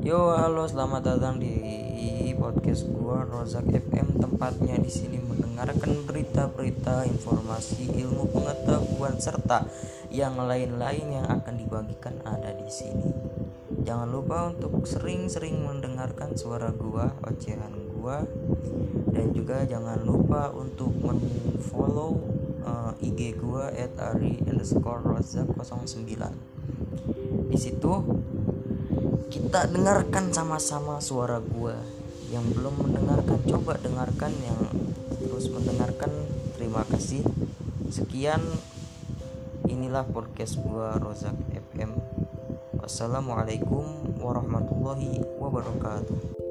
Yo, halo, selamat datang di podcast gua Rozak FM. Tempatnya di sini mendengarkan berita-berita, informasi, ilmu pengetahuan serta yang lain-lain yang akan dibagikan ada di sini. Jangan lupa untuk sering-sering mendengarkan suara gua, ocehan gua, dan juga jangan lupa untuk menfollow uh, IG gua @ari underscore rozak 09 di situ kita dengarkan sama-sama suara gua. Yang belum mendengarkan coba dengarkan yang terus mendengarkan. Terima kasih. Sekian. Inilah podcast gua Rozak FM wassalamualaikum warahmatullahi wabarakatuh